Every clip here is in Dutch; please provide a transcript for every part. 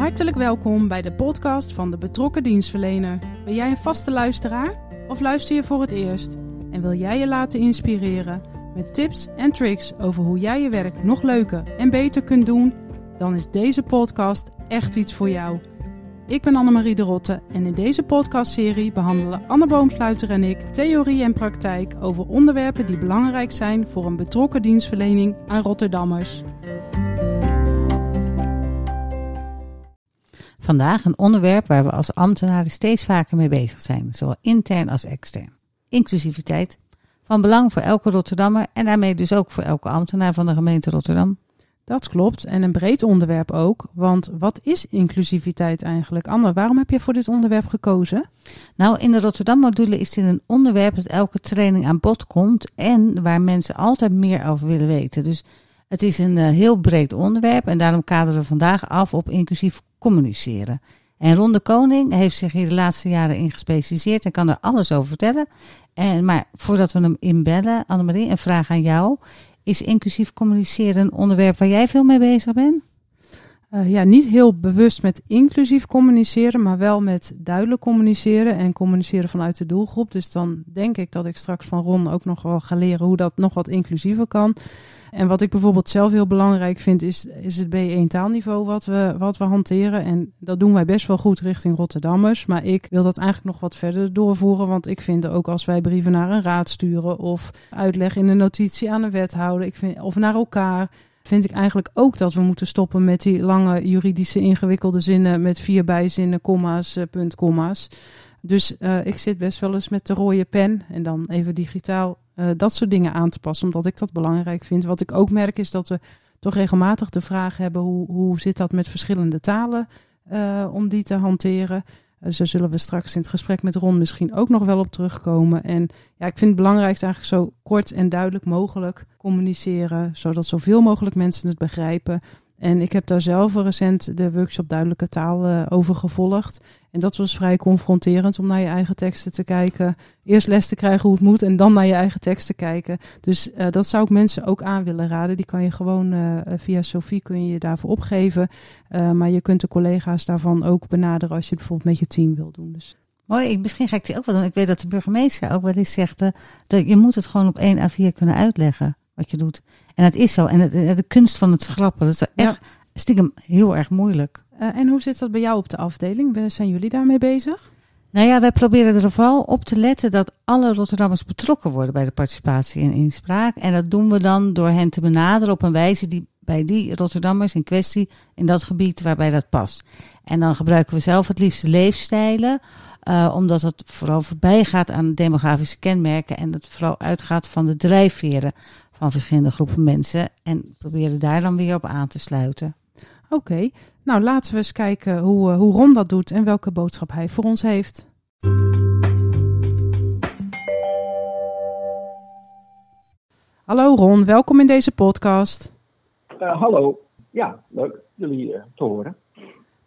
Hartelijk welkom bij de podcast van de betrokken dienstverlener. Ben jij een vaste luisteraar of luister je voor het eerst? En wil jij je laten inspireren met tips en tricks over hoe jij je werk nog leuker en beter kunt doen? Dan is deze podcast echt iets voor jou. Ik ben Annemarie de Rotte en in deze podcastserie behandelen Anne Boomsluiter en ik theorie en praktijk over onderwerpen die belangrijk zijn voor een betrokken dienstverlening aan Rotterdammers. Vandaag een onderwerp waar we als ambtenaren steeds vaker mee bezig zijn, zowel intern als extern. Inclusiviteit, van belang voor elke Rotterdammer en daarmee dus ook voor elke ambtenaar van de gemeente Rotterdam. Dat klopt en een breed onderwerp ook, want wat is inclusiviteit eigenlijk? Anne, waarom heb je voor dit onderwerp gekozen? Nou, in de Rotterdam-module is dit een onderwerp dat elke training aan bod komt en waar mensen altijd meer over willen weten. Dus het is een uh, heel breed onderwerp en daarom kaderen we vandaag af op inclusief communiceren. En Ron de Koning heeft zich hier de laatste jaren in gespecialiseerd en kan er alles over vertellen. En, maar voordat we hem inbellen, Annemarie, een vraag aan jou. Is inclusief communiceren een onderwerp waar jij veel mee bezig bent? Uh, ja, niet heel bewust met inclusief communiceren, maar wel met duidelijk communiceren en communiceren vanuit de doelgroep. Dus dan denk ik dat ik straks van Ron ook nog wel ga leren hoe dat nog wat inclusiever kan. En wat ik bijvoorbeeld zelf heel belangrijk vind, is, is het B1 taalniveau wat we, wat we hanteren. En dat doen wij best wel goed richting Rotterdammers. Maar ik wil dat eigenlijk nog wat verder doorvoeren. Want ik vind ook als wij brieven naar een raad sturen of uitleg in een notitie aan een wethouder, ik vind, of naar elkaar vind ik eigenlijk ook dat we moeten stoppen met die lange juridische ingewikkelde zinnen met vier bijzinnen, komma's, uh, puntkomma's. Dus uh, ik zit best wel eens met de rode pen en dan even digitaal uh, dat soort dingen aan te passen, omdat ik dat belangrijk vind. Wat ik ook merk is dat we toch regelmatig de vraag hebben: hoe, hoe zit dat met verschillende talen uh, om die te hanteren? Uh, zo zullen we straks in het gesprek met Ron misschien ook nog wel op terugkomen. En ja, ik vind het belangrijkste eigenlijk zo kort en duidelijk mogelijk communiceren, zodat zoveel mogelijk mensen het begrijpen. En ik heb daar zelf recent de workshop Duidelijke Taal uh, over gevolgd. En dat was vrij confronterend om naar je eigen teksten te kijken. Eerst les te krijgen hoe het moet en dan naar je eigen teksten kijken. Dus uh, dat zou ik mensen ook aan willen raden. Die kan je gewoon uh, via Sophie kun je daarvoor opgeven. maar je kunt de collega's daarvan ook benaderen als je bijvoorbeeld met je team wil doen. Dus. Mooi, misschien ga ik die ook wel doen. Ik weet dat de burgemeester ook wel eens zegt dat je moet het gewoon op één A4 kunnen uitleggen wat je doet. En het is zo. En het, de kunst van het schrappen, dat is echt ja. stiekem heel erg moeilijk. Uh, en hoe zit dat bij jou op de afdeling? Zijn jullie daarmee bezig? Nou ja, wij proberen er vooral op te letten dat alle Rotterdammers betrokken worden bij de participatie en inspraak. En dat doen we dan door hen te benaderen op een wijze die bij die Rotterdammers in kwestie in dat gebied waarbij dat past. En dan gebruiken we zelf het liefste leefstijlen, uh, omdat het vooral voorbij gaat aan demografische kenmerken en het vooral uitgaat van de drijfveren van verschillende groepen mensen en proberen daar dan weer op aan te sluiten. Oké, okay. nou laten we eens kijken hoe, uh, hoe Ron dat doet en welke boodschap hij voor ons heeft. Hallo Ron, welkom in deze podcast. Uh, hallo, ja, leuk jullie uh, te horen.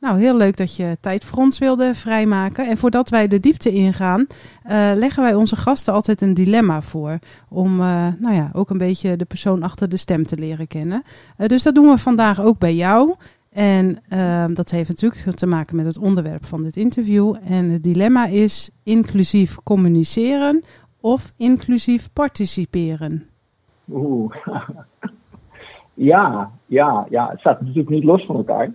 Nou, heel leuk dat je tijd voor ons wilde vrijmaken. En voordat wij de diepte ingaan, uh, leggen wij onze gasten altijd een dilemma voor. Om uh, nou ja, ook een beetje de persoon achter de stem te leren kennen. Uh, dus dat doen we vandaag ook bij jou. En dat heeft natuurlijk te maken met het onderwerp van dit interview. En het dilemma is inclusief communiceren of inclusief participeren. Oeh, ja, ja, ja, het staat natuurlijk niet los van elkaar.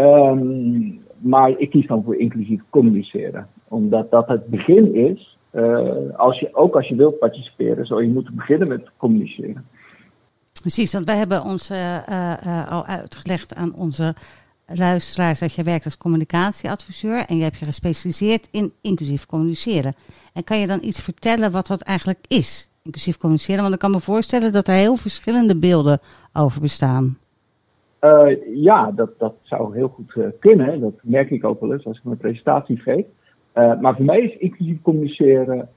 Um, maar ik kies dan voor inclusief communiceren. Omdat dat het begin is. Uh, als je, ook als je wilt participeren, zou je moeten beginnen met communiceren. Precies, want wij hebben ons uh, uh, al uitgelegd aan onze luisteraars dat je werkt als communicatieadviseur en je hebt je gespecialiseerd in inclusief communiceren. En kan je dan iets vertellen wat dat eigenlijk is, inclusief communiceren? Want ik kan me voorstellen dat er heel verschillende beelden over bestaan. Uh, ja, dat, dat zou heel goed uh, kunnen. Dat merk ik ook wel eens als ik mijn presentatie geef. Uh, maar voor mij is inclusief communiceren,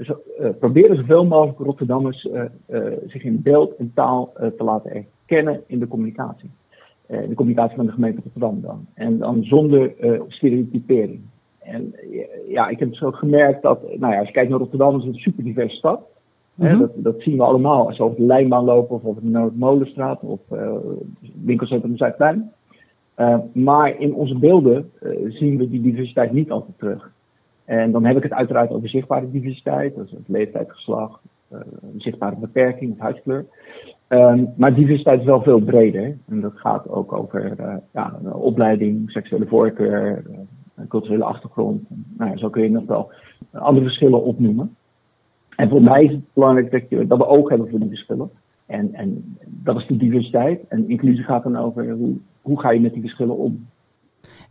zo, proberen zoveel mogelijk Rotterdammers zich in beeld en taal te laten erkennen in de communicatie. de communicatie van de gemeente Rotterdam dan. En dan zonder stereotypering. En ja, ik heb dus ook gemerkt dat, nou ja, als je kijkt naar Rotterdam, is het een super diverse stad. Mm-hmm. dat, dat, zien we allemaal. Als we over de lijnbaan lopen of over de Noordmolenstraat of uh, winkelcentrum Zuidplein. maar in onze beelden zien we die diversiteit niet altijd terug. En dan heb ik het uiteraard over zichtbare diversiteit, dat is het leeftijd, geslacht, zichtbare beperking of huidskleur. Um, maar diversiteit is wel veel breder. En dat gaat ook over uh, ja, opleiding, seksuele voorkeur, uh, culturele achtergrond. Nou ja, zo kun je nog wel andere verschillen opnoemen. En voor mij is het belangrijk dat, je, dat we oog hebben voor die verschillen. En, en dat is de diversiteit. En inclusie gaat dan over hoe, hoe ga je met die verschillen om.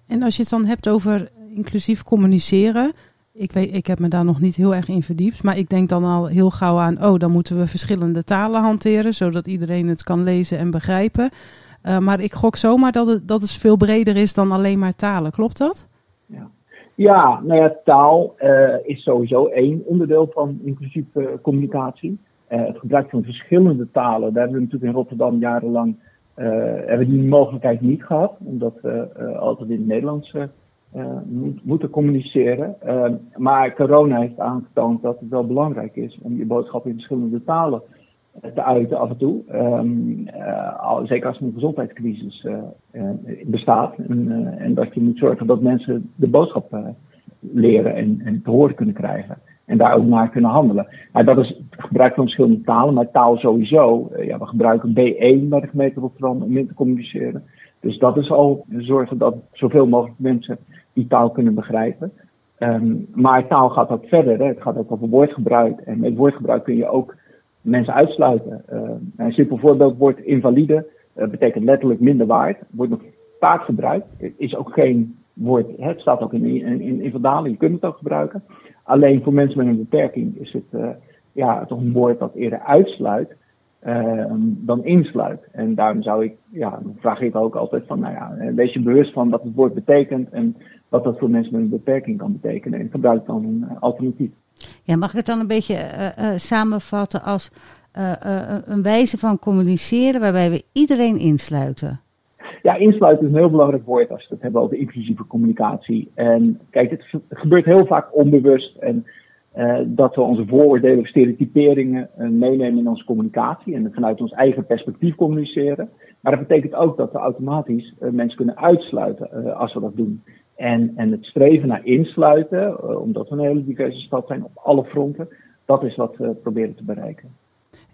En als je het dan hebt over inclusief communiceren, ik, weet, ik heb me daar nog niet heel erg in verdiept. Maar ik denk dan al heel gauw aan, oh, dan moeten we verschillende talen hanteren, zodat iedereen het kan lezen en begrijpen. Uh, maar ik gok zomaar dat het, dat het veel breder is dan alleen maar talen. Klopt dat? Ja, nou ja, taal uh, is sowieso één onderdeel van inclusieve uh, communicatie. het gebruik van verschillende talen, daar hebben we natuurlijk in Rotterdam jarenlang hebben die mogelijkheid niet gehad, omdat we altijd in het Nederlands uh, moet, moeten communiceren. Uh, maar corona heeft aangetoond dat het wel belangrijk is om je boodschap in verschillende talen uh, te uiten af en toe. Um, al, zeker als er een gezondheidscrisis bestaat. En, en, dat je moet zorgen dat mensen de boodschap leren en, en te horen kunnen krijgen. En daar ook naar kunnen handelen. Maar dat is het gebruik van verschillende talen, maar taal sowieso. ja, we gebruiken B1 bij de gemeente Rotterdam om in te communiceren. Dus dat is al zorgen dat zoveel mogelijk mensen die taal kunnen begrijpen. Um, maar taal gaat ook verder. Hè. Het gaat ook over woordgebruik. En met woordgebruik kun je ook mensen uitsluiten. Uh, een simpel voorbeeld, woord invalide uh, betekent letterlijk minder waard. Wordt nog vaak gebruikt. Is ook geen woord, het staat ook in, in, in, je kunt het ook gebruiken. Alleen voor mensen met een beperking is het uh, ja, toch een woord dat eerder uitsluit Ehm, dan insluit. En daarom zou ik, ja, vraag ik ook altijd van, nou ja, eh, wees je bewust van wat het woord betekent en wat dat voor mensen met een beperking kan betekenen. En gebruik dan een uh, alternatief. Ja, mag ik het dan een beetje uh, samenvatten als een wijze van communiceren waarbij we iedereen insluiten? Ja, insluiten is een heel belangrijk woord als we het hebben over inclusieve communicatie. En kijk, het gebeurt heel vaak onbewust en uh, dat we onze vooroordelen of stereotyperingen uh, meenemen in onze communicatie en vanuit ons eigen perspectief communiceren. Maar dat betekent ook dat we automatisch uh, mensen kunnen uitsluiten als we dat doen. En, en het streven naar insluiten, omdat we een hele diverse stad zijn op alle fronten, dat is wat we proberen te bereiken.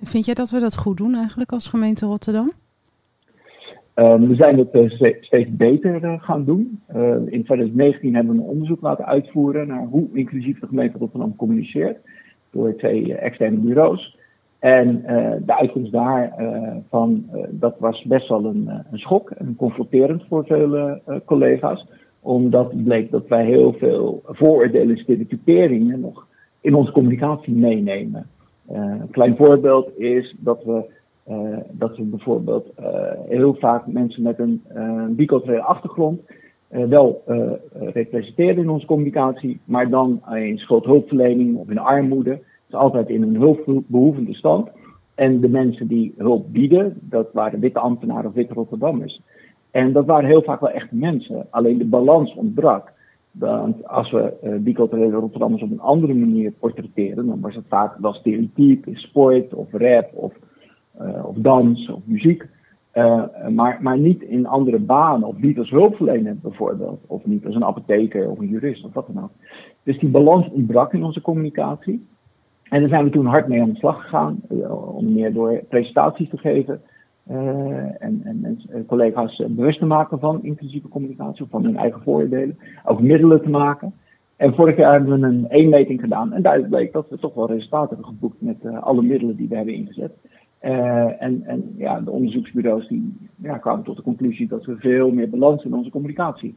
Vind jij dat we dat goed doen eigenlijk als gemeente Rotterdam? Um, we zijn het uh, steeds beter uh, gaan doen. Uh, in 2019 hebben we een onderzoek laten uitvoeren naar hoe inclusief de gemeente Rotterdam communiceert door twee externe bureaus. En de uitkomst daarvan, dat was best wel een, een schok en confronterend voor vele collega's. Omdat bleek dat wij heel veel vooroordelen en stereotyperingen nog in onze communicatie meenemen. een klein voorbeeld is dat we uh, dat we bijvoorbeeld uh, heel vaak mensen met een biculturele achtergrond wel representeren in onze communicatie, maar dan in schuldhulpverlening of in armoede. Dus altijd in een hulpbehoevende stand. En de mensen die hulp bieden, dat waren witte ambtenaren of witte Rotterdammers. En dat waren heel vaak wel echte mensen, alleen de balans ontbrak. Want als we uh, biculturele Rotterdammers op een andere manier portretteren, dan was het vaak wel stereotyp, sport of rap of uh, of dans of muziek. Uh, maar, maar niet in andere banen, of niet als hulpverlener bijvoorbeeld, of niet als een apotheker of een jurist of wat dan ook. Dus die balans ontbrak in onze communicatie. En daar zijn we toen hard mee aan de slag gegaan, om meer door presentaties te geven en, en, en, collega's bewust te maken van inclusieve communicatie, of van hun eigen voordelen, ook middelen te maken. En vorig jaar hebben we een eenmeting gedaan en daaruit bleek dat we toch wel resultaten hebben geboekt met alle middelen die we hebben ingezet. Uh, en, en ja, de onderzoeksbureaus die, ja, kwamen tot de conclusie dat we veel meer balans in onze communicatie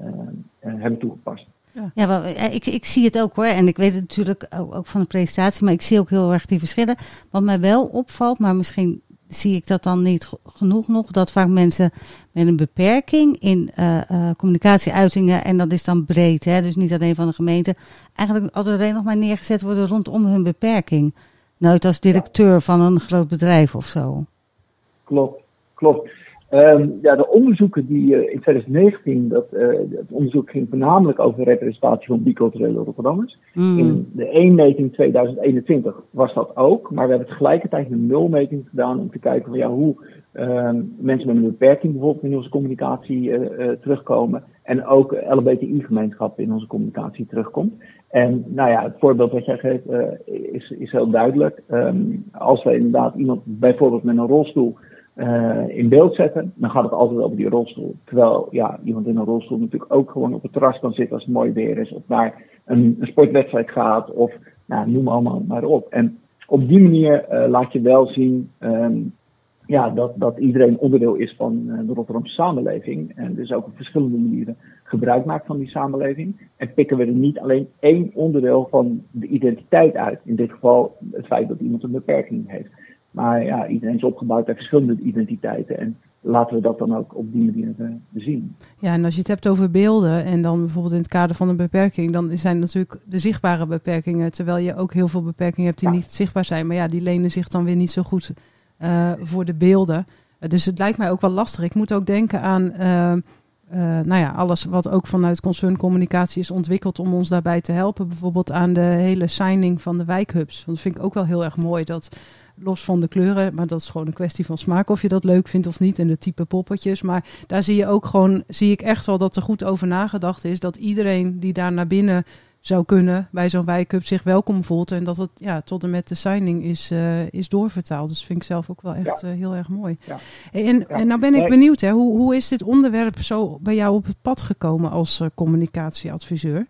uh, uh, hebben toegepast. Ja, ja wel, ik, ik zie het ook hoor. En ik weet het natuurlijk ook, ook, van de presentatie, maar ik zie ook heel erg die verschillen. Wat mij wel opvalt, maar misschien zie ik dat dan niet genoeg nog, dat vaak mensen met een beperking in communicatieuitingen, en dat is dan breed, hè, dus niet alleen van de gemeente, eigenlijk altijd alleen nog maar neergezet worden rondom hun beperking. Nooit als directeur van een groot bedrijf of zo. Klopt, klopt. Um, ja, de onderzoeken die uh, in 2019, dat, uh, het onderzoek ging voornamelijk over representatie van biculturele Rotterdammers. Mm. In de eenmeting 2021 was dat ook, maar we hebben tegelijkertijd een nulmeting gedaan om te kijken van ja, hoe ehm, mensen met een beperking bijvoorbeeld in onze communicatie terugkomen. En ook LBTI-gemeenschap in onze communicatie terugkomt. En nou ja, het voorbeeld wat jij geeft is, is heel duidelijk. Ehm, als we inderdaad iemand bijvoorbeeld met een rolstoel uh, in beeld zetten, dan gaat het altijd over die rolstoel. Terwijl ja, iemand in een rolstoel natuurlijk ook gewoon op het terras kan zitten als het mooi weer is, of naar een, een sportwedstrijd gaat, of nou, noem allemaal maar op. En op die manier uh, laat je wel zien um, ja, dat, dat iedereen onderdeel is van uh, de Rotterdamse samenleving. En dus ook op verschillende manieren gebruik maakt van die samenleving. En pikken we er niet alleen één onderdeel van de identiteit uit. In dit geval het feit dat iemand een beperking heeft. Maar ja, iedereen is opgebouwd uit verschillende identiteiten. En laten we dat dan ook op die manier uh, zien. Ja, en als je het hebt over beelden en dan bijvoorbeeld in het kader van een beperking, dan zijn natuurlijk de zichtbare beperkingen, terwijl je ook heel veel beperkingen hebt die niet zichtbaar zijn. Maar ja, die lenen zich dan weer niet zo goed uh, voor de beelden. Uh, dus het lijkt mij ook wel lastig. Ik moet ook denken aan nou ja, alles wat ook vanuit concerncommunicatie is ontwikkeld om ons daarbij te helpen. Bijvoorbeeld aan de hele signing van de wijkhubs. Want dat vind ik ook wel heel erg mooi dat los van de kleuren, maar dat is gewoon een kwestie van smaak of je dat leuk vindt of niet en de type poppetjes. Maar daar zie je ook gewoon, zie ik echt wel dat er goed over nagedacht is dat iedereen die daar naar binnen zou kunnen bij zo'n wijkup zich welkom voelt en dat het ja, tot en met de signing is, uh, is doorvertaald. Dus vind ik zelf ook wel echt uh, heel erg mooi. Ja. En, ja. en nou ben ik benieuwd, hè, hoe, hoe is dit onderwerp zo bij jou op het pad gekomen als uh, communicatieadviseur?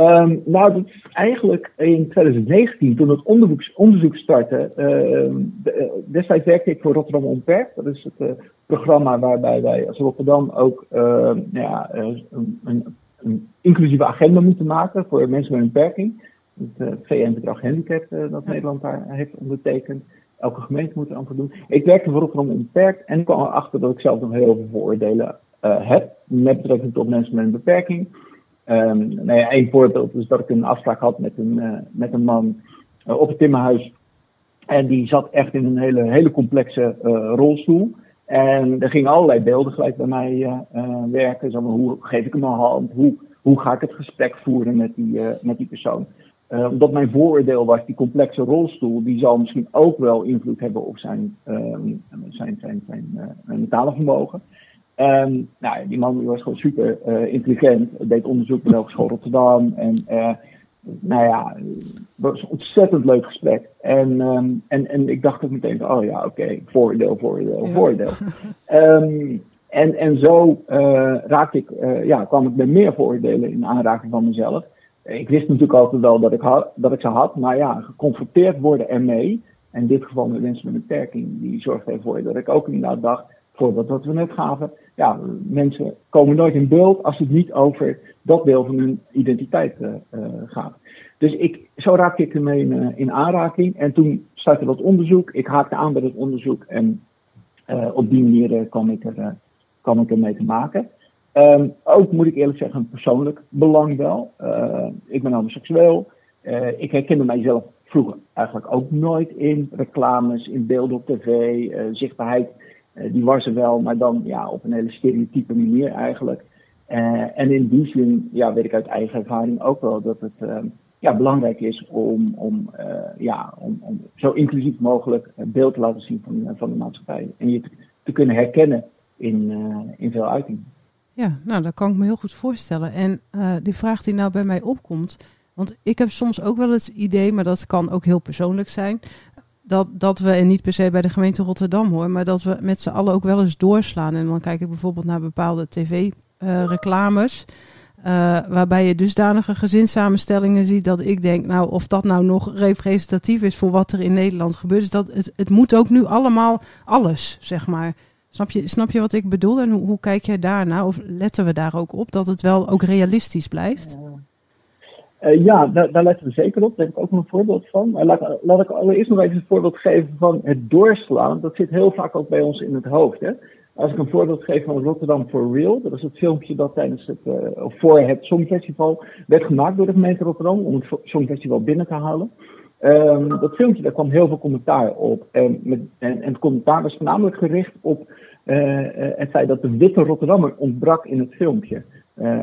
Um, nou, dat is eigenlijk in 2019, toen het onderzoek, onderzoek startte. Uh, de, destijds werkte ik voor Rotterdam Onperkt. Dat is het uh, programma waarbij wij als Rotterdam ook uh, ja, een, een, een, inclusieve agenda moeten maken voor mensen met een beperking. Het VN-bedrag handicap dat Nederland daar heeft ondertekend. Elke gemeente moet er aan doen. Ik werkte voor Rotterdam Onperkt en kwam erachter dat ik zelf nog heel veel vooroordelen heb. Met betrekking tot mensen met een beperking. Um, nou ja, één voorbeeld is dat ik een afspraak had met een, uh, met een man uh, op het timmerhuis. En die zat echt in een hele, hele complexe uh, rolstoel. En er gingen allerlei beelden gelijk bij mij werken. Hoe geef ik hem een hand? Hoe, hoe ga ik het gesprek voeren met die, met die persoon? omdat mijn vooroordeel was, die complexe rolstoel, die zal misschien ook wel invloed hebben op zijn, zijn, zijn, zijn, zijn mentale vermogen. Um, nou, die man was gewoon super uh, intelligent. Deed onderzoek bij de Hogeschool Rotterdam. En uh, nou ja, het was een ontzettend leuk gesprek. En, um, en, en ik dacht ook meteen, oh ja, oké, okay, voordeel, voordeel, ja. voordeel. um, en, en zo uh, raakte ik, ja, kwam ik met meer voordelen in aanraking van mezelf. Ik wist natuurlijk altijd wel dat ik, had, dat ik ze had, maar ja, geconfronteerd worden ermee. En in dit geval met mensen met een beperking, die zorgde ervoor dat ik ook inderdaad dacht, voorbeeld wat we net gaven, ja, mensen komen nooit in beeld als het niet over dat deel van hun identiteit uh, uh, gaat. Dus ik, zo raakte ik ermee in, uh, in aanraking. En toen startte dat onderzoek. Ik haakte aan bij het onderzoek en op die manier kwam, ik er, kwam ik ermee te maken. Um, ook moet ik eerlijk zeggen, persoonlijk belang wel. ik ben homoseksueel. ik herkende mijzelf vroeger eigenlijk ook nooit in reclames, in beelden op tv, zichtbaarheid uh, die was er wel, maar dan ja, op een hele stereotype manier eigenlijk. Uh, en in die zin ja, weet ik uit eigen ervaring ook wel dat het uh, ja, belangrijk is om, om, ja, om, om zo inclusief mogelijk beeld te laten zien van, van de maatschappij. En je te, te kunnen herkennen in, in veel uitingen. Ja, nou dat kan ik me heel goed voorstellen. En die vraag die nou bij mij opkomt, want ik heb soms ook wel het idee, maar dat kan ook heel persoonlijk zijn dat, dat we, en niet per se bij de gemeente Rotterdam hoor, maar dat we met z'n allen ook wel eens doorslaan. En dan kijk ik bijvoorbeeld naar bepaalde tv-reclames. Uh, waarbij je dusdanige gezinssamenstellingen ziet dat ik denk, nou, of dat nou nog representatief is voor wat er in Nederland gebeurt, is dat het, het moet ook nu allemaal alles, zeg maar. Snap je, snap je wat ik bedoel en hoe, hoe kijk jij daarna? Of letten we daar ook op dat het wel ook realistisch blijft? Uh, ja, daar, daar, letten we zeker op. Daar heb ik ook een voorbeeld van. Maar laat, laat ik allereerst nog even een voorbeeld geven van het doorslaan. Dat zit heel vaak ook bij ons in het hoofd. Hè? Als ik een voorbeeld geef van Rotterdam for Real, dat is het filmpje dat tijdens het, uh, voor het Songfestival werd gemaakt door de gemeente Rotterdam om het Songfestival binnen te halen. Um, dat filmpje, daar kwam heel veel commentaar op. En, met, en, het commentaar was voornamelijk gericht op uh, het feit dat de witte Rotterdammer ontbrak in het filmpje.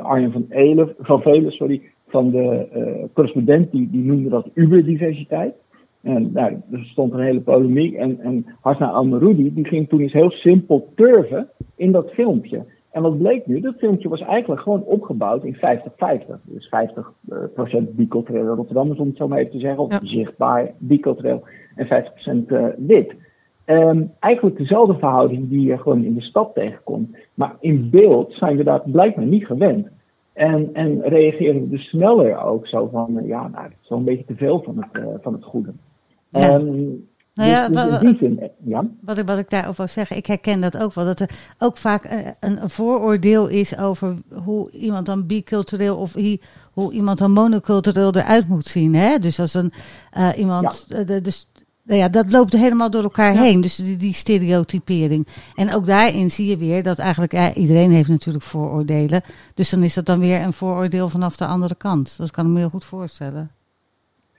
Arjen van, Elen, van Velen sorry, van de uh, correspondent, die, die noemde dat uberdiversiteit. En nou, er stond een hele polemiek. En, en Hasna Al-Maroudi, die ging toen eens heel simpel turven in dat filmpje. En wat bleek nu? Dat filmpje was eigenlijk gewoon opgebouwd in 50-50. Dus 50% biculturele Rotterdammers, om het zo maar even te zeggen. Of zichtbaar bicultureel. En 50% uh, wit. Um, eigenlijk dezelfde verhouding die je gewoon in de stad tegenkomt. Maar in beeld zijn we daar blijkbaar niet gewend. En, en reageren we dus sneller ook zo van, uh, ja, nou, is wel een beetje te veel van het, uh, van het goede. Ja. Um, nou ja, dus, dus wat, zin, ja? Wat, ik, wat ik daarover wil zeggen, ik herken dat ook wel. Dat er ook vaak een, een vooroordeel is over hoe iemand dan bicultureel of hi, hoe iemand dan monocultureel eruit moet zien. Hè? Dus als een, uh, iemand, ja. de, dus nou ja, dat loopt helemaal door elkaar ja. heen. Dus die, die, stereotypering. En ook daarin zie je weer dat eigenlijk ja, iedereen heeft natuurlijk vooroordelen. Dus dan is dat dan weer een vooroordeel vanaf de andere kant. Dat kan ik me heel goed voorstellen.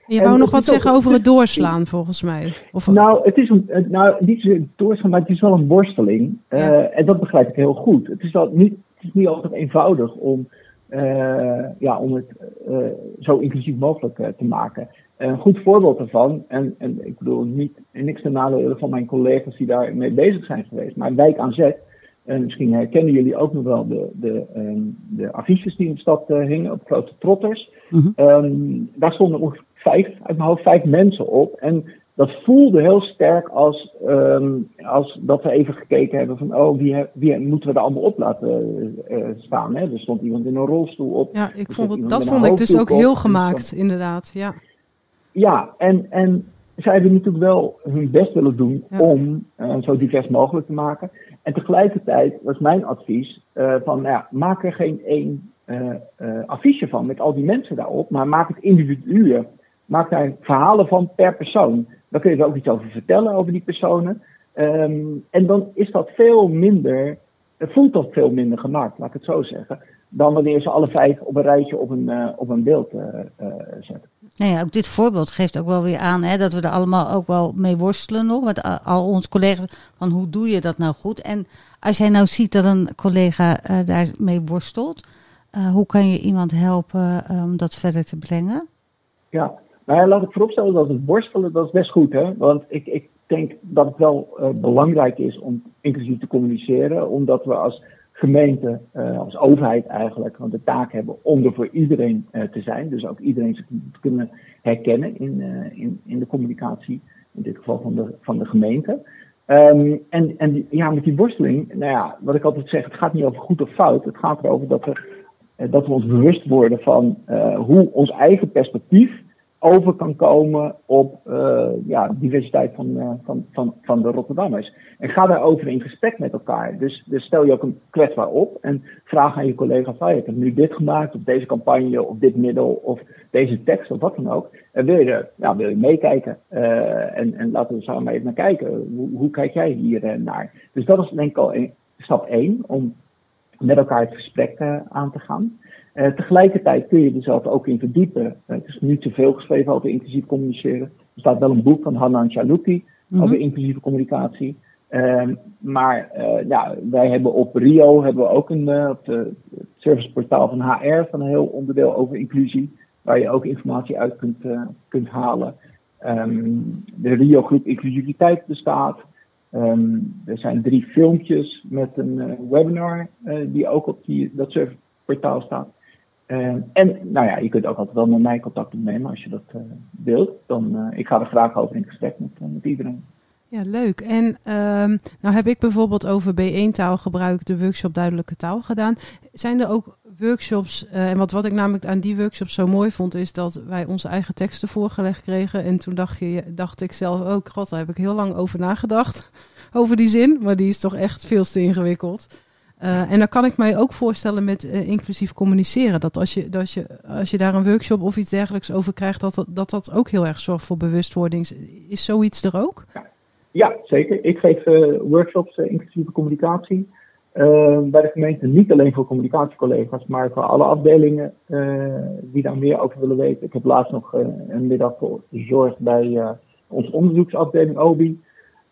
Je wou nog wat zeggen over het doorslaan, volgens mij. Of... Nou, het is een, nou, niet zozeer doorslaan, maar het is wel een worsteling. Ja. Uh, en dat begrijp ik heel goed. Het is, wel niet, het is niet altijd eenvoudig om, uh, ja, om het uh, zo inclusief mogelijk te maken. Een goed voorbeeld daarvan, en, en ik bedoel niet, niks ten nadele van mijn collega's die daarmee bezig zijn geweest, maar Wijk aan Zet, en misschien herkennen jullie ook nog wel de, de, um, de affiches die in de stad uh, hingen op grote trotters. Mm -hmm. um, daar stonden ongeveer vijf, uit mijn hoofd vijf mensen op. En dat voelde heel sterk als, um, als dat we even gekeken hebben van, oh, wie, wie moeten we er allemaal op laten uh, staan? Hè? Er stond iemand in een rolstoel op. Ja, ik vond het, dat vond ik dus ook heel gemaakt, inderdaad. Ja. Ja, en, en zij hebben natuurlijk wel hun best willen doen ja. om uh, zo divers mogelijk te maken. En tegelijkertijd was mijn advies uh, van, nou ja, maak er geen één uh, affiche van met al die mensen daarop, maar maak het individuen. Maak daar verhalen van per persoon. Dan kun je er ook iets over vertellen, over die personen. Um, en dan is dat veel minder, voelt dat veel minder gemaakt, laat ik het zo zeggen dan wanneer ze alle vijf op een rijtje op een, uh, op een beeld uh, uh, zetten. Nou ja, ook dit voorbeeld geeft ook wel weer aan hè, dat we er allemaal ook wel mee worstelen nog. Met al onze collega's van hoe doe je dat nou goed. En als jij nou ziet dat een collega daarmee worstelt, hoe kan je iemand helpen om dat verder te brengen? Ja, nou ja, laat ik vooropstellen dat het worstelen, dat is best goed. Hè? Want ik, ik denk dat het wel belangrijk is om inclusief te communiceren. Omdat we als gemeente, uh, als overheid eigenlijk, want de taak hebben om er voor iedereen uh, te zijn. Dus ook iedereen zich te kunnen herkennen in, uh, in, in de communicatie, in dit geval van de, van de gemeente. Um, en, en ja, met die worsteling, nou ja, wat ik altijd zeg, het gaat niet over goed of fout. Het gaat erover dat we, dat we ons bewust worden van hoe ons eigen perspectief over kan komen op uh, ja, diversiteit van, uh, van, van, van de Rotterdammers. En ga daarover in gesprek met elkaar. Dus, dus stel je ook een kwetsbaar op en vraag aan je collega van, ik heb nu dit gemaakt, of deze campagne, of dit middel, of deze tekst, of wat dan ook. En wil je, ja, wil je meekijken? Uh, en, en laten we samen even naar kijken. Hoe, hoe kijk jij hier naar? Dus dat is denk ik al een, stap één, om met elkaar het gesprek aan te gaan. Uh, tegelijkertijd kun je er zelf ook in verdiepen. Uh, het is niet zoveel geschreven over inclusief communiceren. Er staat wel een boek van Hanan Chalouki mm-hmm. over inclusieve communicatie. Uh, maar ja, wij hebben op Rio hebben we ook een, op de, het serviceportaal van HR van een heel onderdeel over inclusie. Waar je ook informatie uit kunt, kunt halen. Um, de Rio Groep Inclusiviteit bestaat. Um, er zijn drie filmpjes met een webinar die ook op die, dat serviceportaal staat. Uh, en nou ja, je kunt ook altijd wel met mij contact opnemen als je dat uh, wilt. Dan, uh, ik ga er graag over in gesprek met, met iedereen. Ja, leuk. En um, nou heb ik bijvoorbeeld over B1 taalgebruik de workshop Duidelijke Taal gedaan. Zijn er ook workshops, en wat, wat ik namelijk aan die workshop zo mooi vond, is dat wij onze eigen teksten voorgelegd kregen. En toen dacht, je, dacht ik zelf ook, god, daar heb ik heel lang over nagedacht, over die zin. Maar die is toch echt veel te ingewikkeld. Uh, en dan kan ik mij ook voorstellen met uh, inclusief communiceren. Dat als je, dat je, als je daar een workshop of iets dergelijks over krijgt, dat dat, dat ook heel erg zorgt voor bewustwording. Is zoiets er ook? Ja, zeker. Ik geef uh, workshops inclusieve communicatie. bij de gemeente niet alleen voor communicatiecollega's, maar voor alle afdelingen die daar meer over willen weten. Ik heb laatst nog een middag gezorgd bij onze onderzoeksafdeling OBI.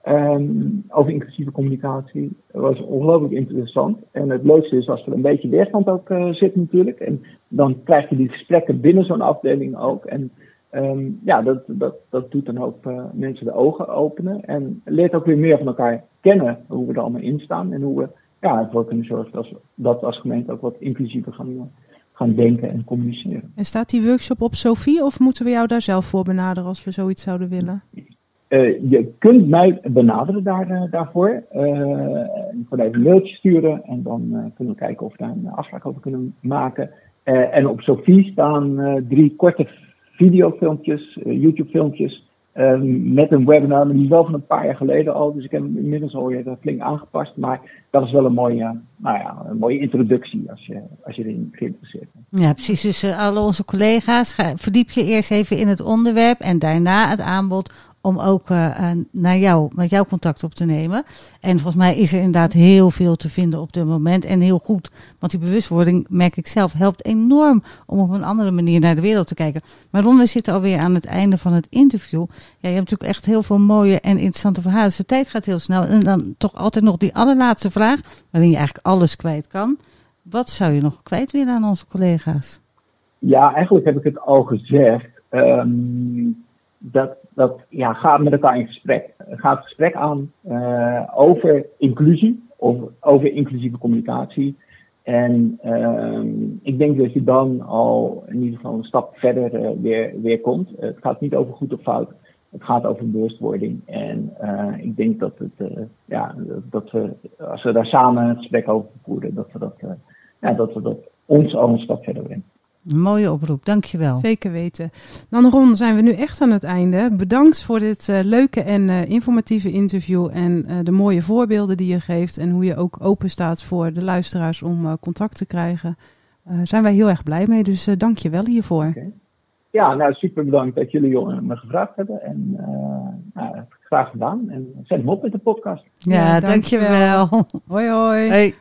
Um, over inclusieve communicatie. Dat was ongelooflijk interessant. En het leukste is als er een beetje weerstand ook uh, zit natuurlijk. En dan krijg je die gesprekken binnen zo'n afdeling ook. En Ehm, ja, dat, dat, dat doet een hoop uh, mensen de ogen openen. En leert ook weer meer van elkaar kennen hoe we er allemaal in staan. En hoe we ja, ervoor kunnen zorgen dat, dat als gemeente ook wat inclusiever gaan, gaan denken en communiceren. En staat die workshop op Sophie of moeten we jou daar zelf voor benaderen als we zoiets zouden willen? Uh, je kunt mij benaderen daar, uh, daarvoor. Uh, gewoon even een mailtje sturen en dan kunnen we kijken of we daar een afspraak over kunnen maken. en op Sophie staan drie korte videofilmpjes, YouTube-filmpjes. met een webinar, die is wel van een paar jaar geleden al. Dus ik heb hem inmiddels alweer flink aangepast. Maar dat is wel een mooie, nou ja, een mooie introductie als je, als je erin geïnteresseerd bent. Ja, precies. Dus alle onze collega's, ga, verdiep je eerst even in het onderwerp en daarna het aanbod om ook uh, naar jou, met jou contact op te nemen. En volgens mij is er inderdaad heel veel te vinden op dit moment. En heel goed, want die bewustwording, merk ik zelf, helpt enorm om op een andere manier naar de wereld te kijken. Maar Ron, we zitten alweer aan het einde van het interview. Ja, je hebt natuurlijk echt heel veel mooie en interessante verhalen. Dus de tijd gaat heel snel. En dan toch altijd nog die allerlaatste vraag, waarin je eigenlijk alles kwijt kan. Wat zou je nog kwijt willen aan onze collega's? Ja, eigenlijk heb ik het al gezegd. Um, dat, dat ja, ga met elkaar in gesprek. Ga het gesprek aan uh, over inclusie, of over inclusieve communicatie. En uh, ik denk dat je dan al in ieder geval een stap verder uh, weer, weer komt. het gaat niet over goed of fout. Het gaat over bewustwording. En ik denk dat, het, ja, dat we, als we daar samen een gesprek over voeren, dat we dat, ja, dat, we dat ons al een stap verder brengen. Een mooie oproep, dankjewel. Zeker weten. Dan Ron, zijn we nu echt aan het einde. Bedankt voor dit uh, leuke en uh, informatieve interview en uh, de mooie voorbeelden die je geeft en hoe je ook open staat voor de luisteraars om contact te krijgen. zijn wij heel erg blij mee, dus dank je wel hiervoor. Okay. Ja, nou super bedankt dat jullie me gevraagd hebben en nou, graag gedaan. En zet hem op met de podcast. Ja, ja dankjewel. dankjewel. hoi hoi. Hey.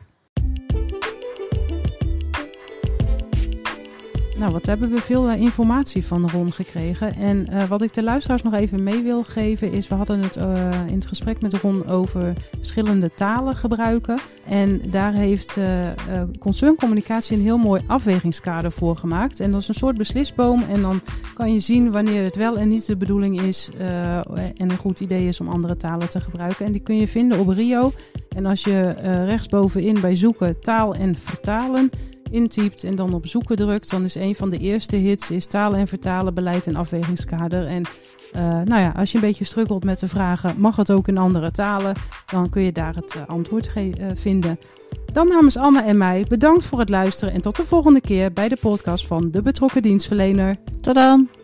Nou, wat hebben we veel uh, informatie van Ron gekregen. En uh, wat ik de luisteraars nog even mee wil geven is... we hadden het uh, in het gesprek met Ron over verschillende talen gebruiken. En daar heeft concerncommunicatie een heel mooi afwegingskader voor gemaakt. En dat is een soort beslisboom. En dan kan je zien wanneer het wel en niet de bedoeling is... en een goed idee is om andere talen te gebruiken. En die kun je vinden op Rio. En als je rechtsbovenin bij zoeken taal en vertalen intypt en dan op zoeken drukt, dan is een van de eerste hits is talen en vertalen, beleid en afwegingskader. En uh, nou ja, als je een beetje struggelt met de vragen, mag het ook in andere talen, dan kun je daar het uh, antwoord uh, vinden. Dan namens Anne en mij, bedankt voor het luisteren en tot de volgende keer bij de podcast van De Betrokken Dienstverlener. Tot dan!